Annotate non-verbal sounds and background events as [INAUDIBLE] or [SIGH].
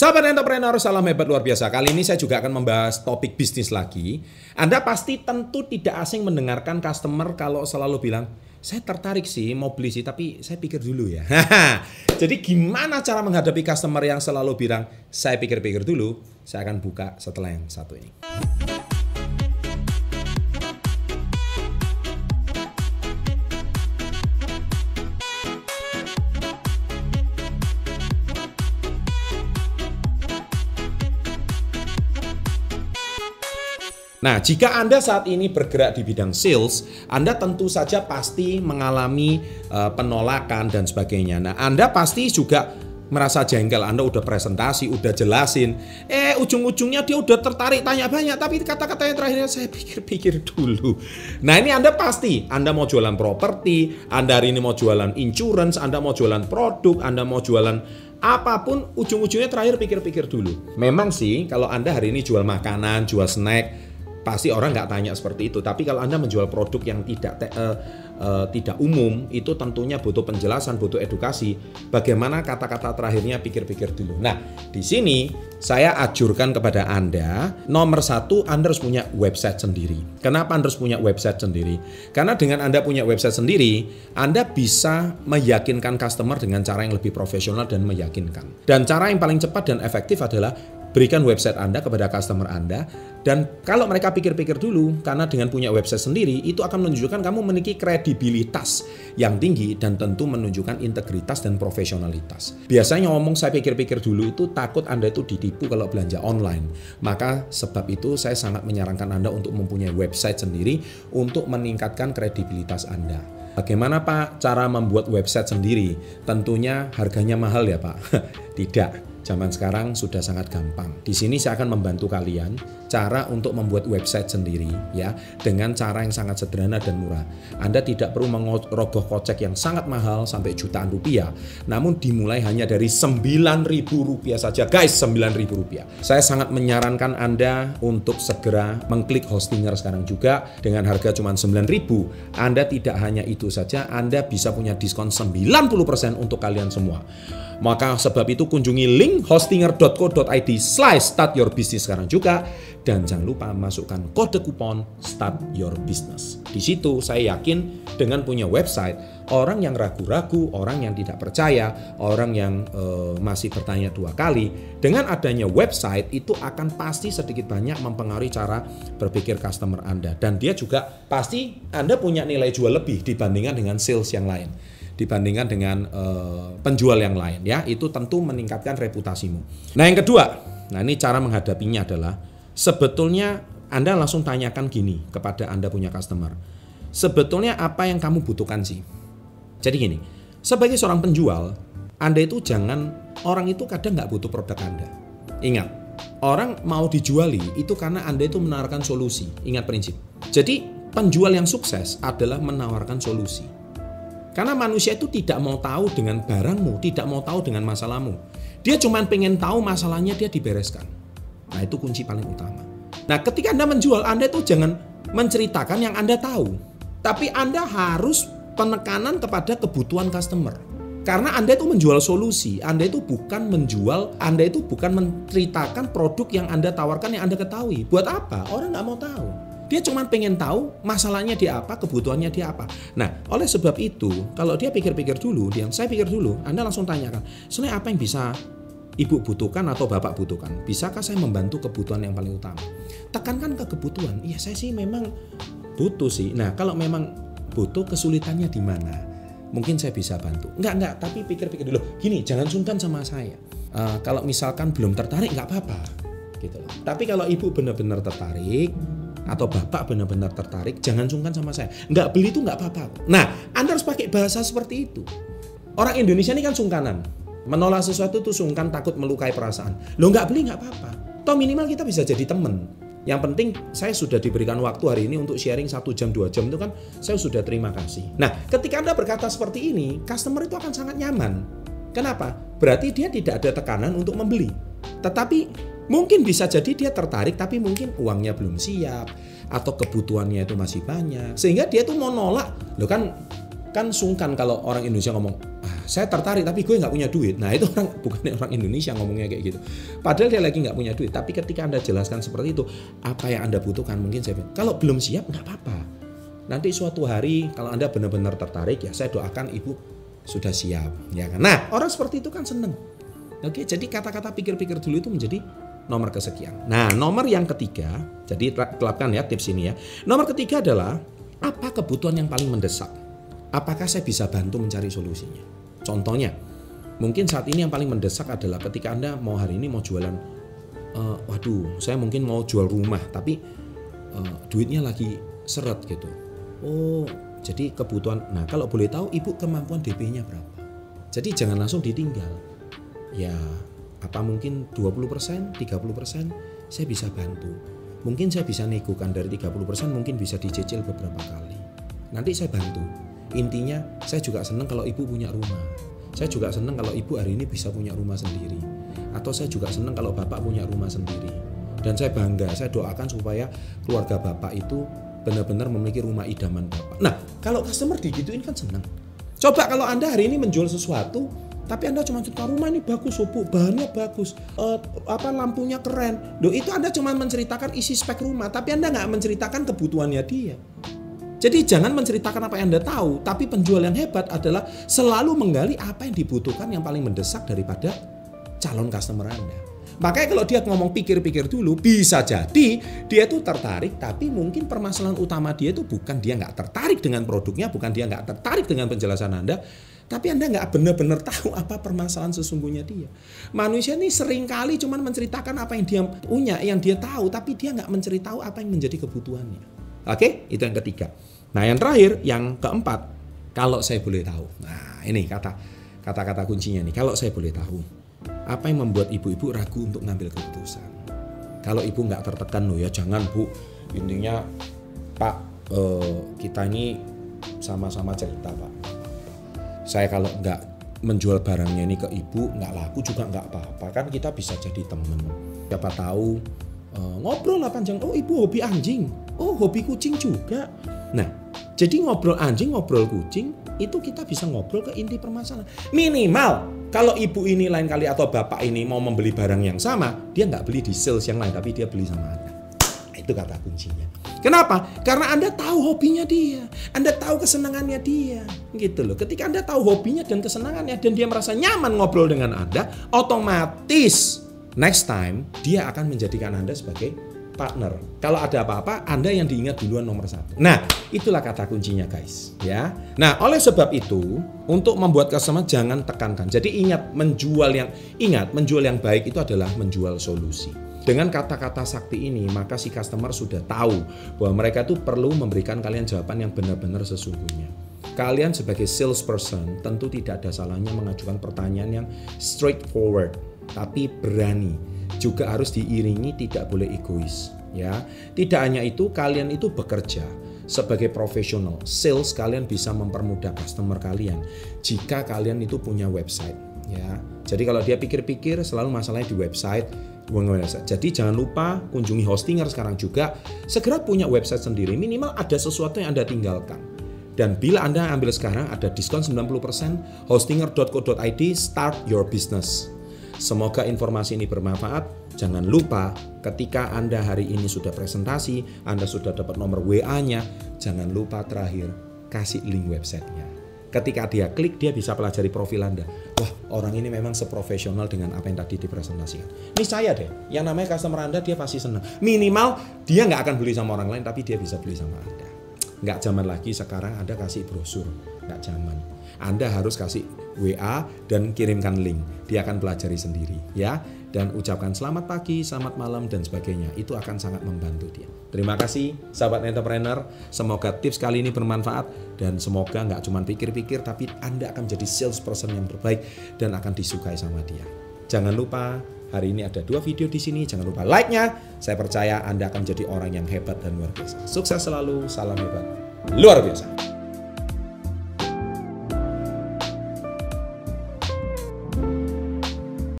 Sahabat entrepreneur, salam hebat luar biasa. Kali ini saya juga akan membahas topik bisnis lagi. Anda pasti tentu tidak asing mendengarkan customer kalau selalu bilang, saya tertarik sih mau beli sih, tapi saya pikir dulu ya. [LAUGHS] Jadi gimana cara menghadapi customer yang selalu bilang, saya pikir-pikir dulu? Saya akan buka setelah yang satu ini. Nah, jika Anda saat ini bergerak di bidang sales, Anda tentu saja pasti mengalami uh, penolakan dan sebagainya. Nah, Anda pasti juga merasa jengkel, Anda udah presentasi, udah jelasin, eh ujung-ujungnya dia udah tertarik tanya banyak, tapi kata-kata yang terakhirnya saya pikir-pikir dulu. Nah ini Anda pasti, Anda mau jualan properti, Anda hari ini mau jualan insurance, Anda mau jualan produk, Anda mau jualan apa pun, ujung-ujungnya terakhir pikir-pikir dulu. Memang sih, kalau Anda hari ini jual makanan, jual snack, pasti orang nggak tanya seperti itu. Tapi kalau Anda menjual produk yang tidak uh, uh, tidak umum, itu tentunya butuh penjelasan, butuh edukasi. Bagaimana kata-kata terakhirnya pikir-pikir dulu. Nah, di sini saya ajurkan kepada Anda, nomor satu Anda harus punya website sendiri. Kenapa Anda harus punya website sendiri? Karena dengan Anda punya website sendiri, Anda bisa meyakinkan customer dengan cara yang lebih profesional dan meyakinkan. Dan cara yang paling cepat dan efektif adalah berikan website Anda kepada customer Anda dan kalau mereka pikir-pikir dulu karena dengan punya website sendiri itu akan menunjukkan kamu memiliki kredibilitas yang tinggi dan tentu menunjukkan integritas dan profesionalitas. Biasanya ngomong saya pikir-pikir dulu itu takut Anda itu ditipu kalau belanja online. Maka sebab itu saya sangat menyarankan Anda untuk mempunyai website sendiri untuk meningkatkan kredibilitas Anda. Bagaimana Pak cara membuat website sendiri? Tentunya harganya mahal ya Pak. [LAUGHS] Tidak Zaman sekarang sudah sangat gampang. Di sini saya akan membantu kalian cara untuk membuat website sendiri ya dengan cara yang sangat sederhana dan murah. Anda tidak perlu merogoh kocek yang sangat mahal sampai jutaan rupiah, namun dimulai hanya dari 9.000 rupiah saja. Guys, 9.000 rupiah. Saya sangat menyarankan Anda untuk segera mengklik hostinger sekarang juga dengan harga cuma 9.000. Anda tidak hanya itu saja, Anda bisa punya diskon 90% untuk kalian semua. Maka sebab itu kunjungi link hostinger.co.id slash start your business sekarang juga. Dan jangan lupa masukkan kode kupon start your business. Di situ saya yakin dengan punya website, orang yang ragu-ragu, orang yang tidak percaya, orang yang uh, masih bertanya dua kali, dengan adanya website itu akan pasti sedikit banyak mempengaruhi cara berpikir customer Anda. Dan dia juga pasti Anda punya nilai jual lebih dibandingkan dengan sales yang lain dibandingkan dengan uh, penjual yang lain ya itu tentu meningkatkan reputasimu. Nah yang kedua, nah ini cara menghadapinya adalah sebetulnya Anda langsung tanyakan gini kepada Anda punya customer. Sebetulnya apa yang kamu butuhkan sih? Jadi gini, sebagai seorang penjual, Anda itu jangan orang itu kadang nggak butuh produk Anda. Ingat, orang mau dijuali itu karena Anda itu menawarkan solusi. Ingat prinsip. Jadi penjual yang sukses adalah menawarkan solusi karena manusia itu tidak mau tahu dengan barangmu, tidak mau tahu dengan masalahmu. Dia cuma pengen tahu masalahnya dia dibereskan. Nah itu kunci paling utama. Nah ketika Anda menjual, Anda itu jangan menceritakan yang Anda tahu. Tapi Anda harus penekanan kepada kebutuhan customer. Karena Anda itu menjual solusi, Anda itu bukan menjual, Anda itu bukan menceritakan produk yang Anda tawarkan yang Anda ketahui. Buat apa? Orang nggak mau tahu. Dia cuma pengen tahu masalahnya dia apa, kebutuhannya dia apa. Nah, oleh sebab itu, kalau dia pikir-pikir dulu, dia saya pikir dulu, Anda langsung tanyakan, sebenarnya apa yang bisa ibu butuhkan atau bapak butuhkan? Bisakah saya membantu kebutuhan yang paling utama? Tekankan ke kebutuhan. Iya, saya sih memang butuh sih. Nah, kalau memang butuh kesulitannya di mana? Mungkin saya bisa bantu. Enggak, enggak, tapi pikir-pikir dulu. Gini, jangan sungkan sama saya. Uh, kalau misalkan belum tertarik, enggak apa-apa. Gitu loh. Tapi kalau ibu benar-benar tertarik, atau bapak benar-benar tertarik, jangan sungkan sama saya. Nggak beli itu nggak apa-apa. Nah, Anda harus pakai bahasa seperti itu. Orang Indonesia ini kan sungkanan. Menolak sesuatu itu sungkan, takut melukai perasaan. Lo nggak beli nggak apa-apa. Toh minimal kita bisa jadi temen. Yang penting saya sudah diberikan waktu hari ini untuk sharing satu jam dua jam itu kan saya sudah terima kasih. Nah ketika anda berkata seperti ini, customer itu akan sangat nyaman. Kenapa? Berarti dia tidak ada tekanan untuk membeli. Tetapi Mungkin bisa jadi dia tertarik tapi mungkin uangnya belum siap atau kebutuhannya itu masih banyak sehingga dia tuh mau nolak. Lo kan kan sungkan kalau orang Indonesia ngomong, "Ah, saya tertarik tapi gue nggak punya duit. Nah itu orang bukan orang Indonesia ngomongnya kayak gitu. Padahal dia lagi nggak punya duit. Tapi ketika anda jelaskan seperti itu, apa yang anda butuhkan mungkin saya bilang, kalau belum siap nggak apa-apa. Nanti suatu hari kalau anda benar-benar tertarik ya saya doakan ibu sudah siap ya kan. Nah orang seperti itu kan seneng. Oke jadi kata-kata pikir-pikir dulu itu menjadi nomor kesekian. Nah nomor yang ketiga, jadi terapkan ya tips ini ya. Nomor ketiga adalah apa kebutuhan yang paling mendesak? Apakah saya bisa bantu mencari solusinya? Contohnya, mungkin saat ini yang paling mendesak adalah ketika Anda mau hari ini mau jualan, uh, waduh, saya mungkin mau jual rumah, tapi uh, duitnya lagi seret gitu. Oh, jadi kebutuhan. Nah, kalau boleh tahu ibu kemampuan DP-nya berapa? Jadi jangan langsung ditinggal. Ya, apa mungkin 20%, 30% saya bisa bantu. Mungkin saya bisa negokan dari 30% mungkin bisa dicicil beberapa kali. Nanti saya bantu. Intinya saya juga senang kalau ibu punya rumah. Saya juga senang kalau ibu hari ini bisa punya rumah sendiri. Atau saya juga senang kalau bapak punya rumah sendiri. Dan saya bangga, saya doakan supaya keluarga bapak itu benar-benar memiliki rumah idaman Bapak. Nah, kalau customer digituin kan senang. Coba kalau Anda hari ini menjual sesuatu, tapi Anda cuma cerita rumah ini bagus, bu, bahannya bagus, uh, apa lampunya keren. Do itu Anda cuma menceritakan isi spek rumah, tapi Anda nggak menceritakan kebutuhannya dia. Jadi jangan menceritakan apa yang Anda tahu, tapi penjual yang hebat adalah selalu menggali apa yang dibutuhkan yang paling mendesak daripada calon customer Anda. Makanya kalau dia ngomong pikir-pikir dulu, bisa jadi dia tuh tertarik, tapi mungkin permasalahan utama dia itu bukan dia nggak tertarik dengan produknya, bukan dia nggak tertarik dengan penjelasan Anda, tapi Anda nggak benar-benar tahu apa permasalahan sesungguhnya dia. Manusia ini sering kali cuma menceritakan apa yang dia punya, yang dia tahu, tapi dia nggak menceritakan apa yang menjadi kebutuhannya. Oke, itu yang ketiga. Nah, yang terakhir, yang keempat, kalau saya boleh tahu. Nah, ini kata kata-kata kuncinya nih. Kalau saya boleh tahu, apa yang membuat ibu-ibu ragu untuk ngambil keputusan? Kalau ibu nggak tertekan loh ya jangan bu. Intinya Pak eh, kita ini sama-sama cerita Pak. Saya kalau nggak menjual barangnya ini ke ibu nggak laku juga nggak apa-apa kan kita bisa jadi temen. Siapa tahu eh, ngobrol lah panjang. Oh ibu hobi anjing. Oh hobi kucing juga. Nah jadi ngobrol anjing ngobrol kucing itu kita bisa ngobrol ke inti permasalahan. Minimal kalau ibu ini lain kali atau bapak ini mau membeli barang yang sama, dia nggak beli di sales yang lain, tapi dia beli sama Anda. Itu kata kuncinya. Kenapa? Karena Anda tahu hobinya dia, Anda tahu kesenangannya dia, gitu loh. Ketika Anda tahu hobinya dan kesenangannya dan dia merasa nyaman ngobrol dengan Anda, otomatis next time dia akan menjadikan Anda sebagai partner. Kalau ada apa-apa, Anda yang diingat duluan nomor satu. Nah, itulah kata kuncinya guys. Ya. Nah, oleh sebab itu, untuk membuat customer jangan tekankan. Jadi ingat, menjual yang ingat, menjual yang baik itu adalah menjual solusi. Dengan kata-kata sakti ini, maka si customer sudah tahu bahwa mereka itu perlu memberikan kalian jawaban yang benar-benar sesungguhnya. Kalian sebagai salesperson tentu tidak ada salahnya mengajukan pertanyaan yang straightforward, tapi berani juga harus diiringi tidak boleh egois ya. Tidak hanya itu, kalian itu bekerja sebagai profesional. Sales kalian bisa mempermudah customer kalian jika kalian itu punya website ya. Jadi kalau dia pikir-pikir selalu masalahnya di website, jadi jangan lupa kunjungi Hostinger sekarang juga. Segera punya website sendiri, minimal ada sesuatu yang Anda tinggalkan. Dan bila Anda ambil sekarang ada diskon 90% hostinger.co.id start your business. Semoga informasi ini bermanfaat. Jangan lupa ketika Anda hari ini sudah presentasi, Anda sudah dapat nomor WA-nya, jangan lupa terakhir kasih link websitenya. Ketika dia klik, dia bisa pelajari profil Anda. Wah, orang ini memang seprofesional dengan apa yang tadi dipresentasikan. Ini saya deh, yang namanya customer Anda dia pasti senang. Minimal dia nggak akan beli sama orang lain, tapi dia bisa beli sama Anda. Nggak zaman lagi sekarang Anda kasih brosur, nggak zaman. Anda harus kasih WA dan kirimkan link. Dia akan pelajari sendiri ya dan ucapkan selamat pagi, selamat malam dan sebagainya. Itu akan sangat membantu dia. Terima kasih sahabat entrepreneur. Semoga tips kali ini bermanfaat dan semoga nggak cuma pikir-pikir tapi Anda akan menjadi salesperson yang terbaik dan akan disukai sama dia. Jangan lupa hari ini ada dua video di sini. Jangan lupa like-nya. Saya percaya Anda akan jadi orang yang hebat dan luar biasa. Sukses selalu. Salam hebat. Luar biasa.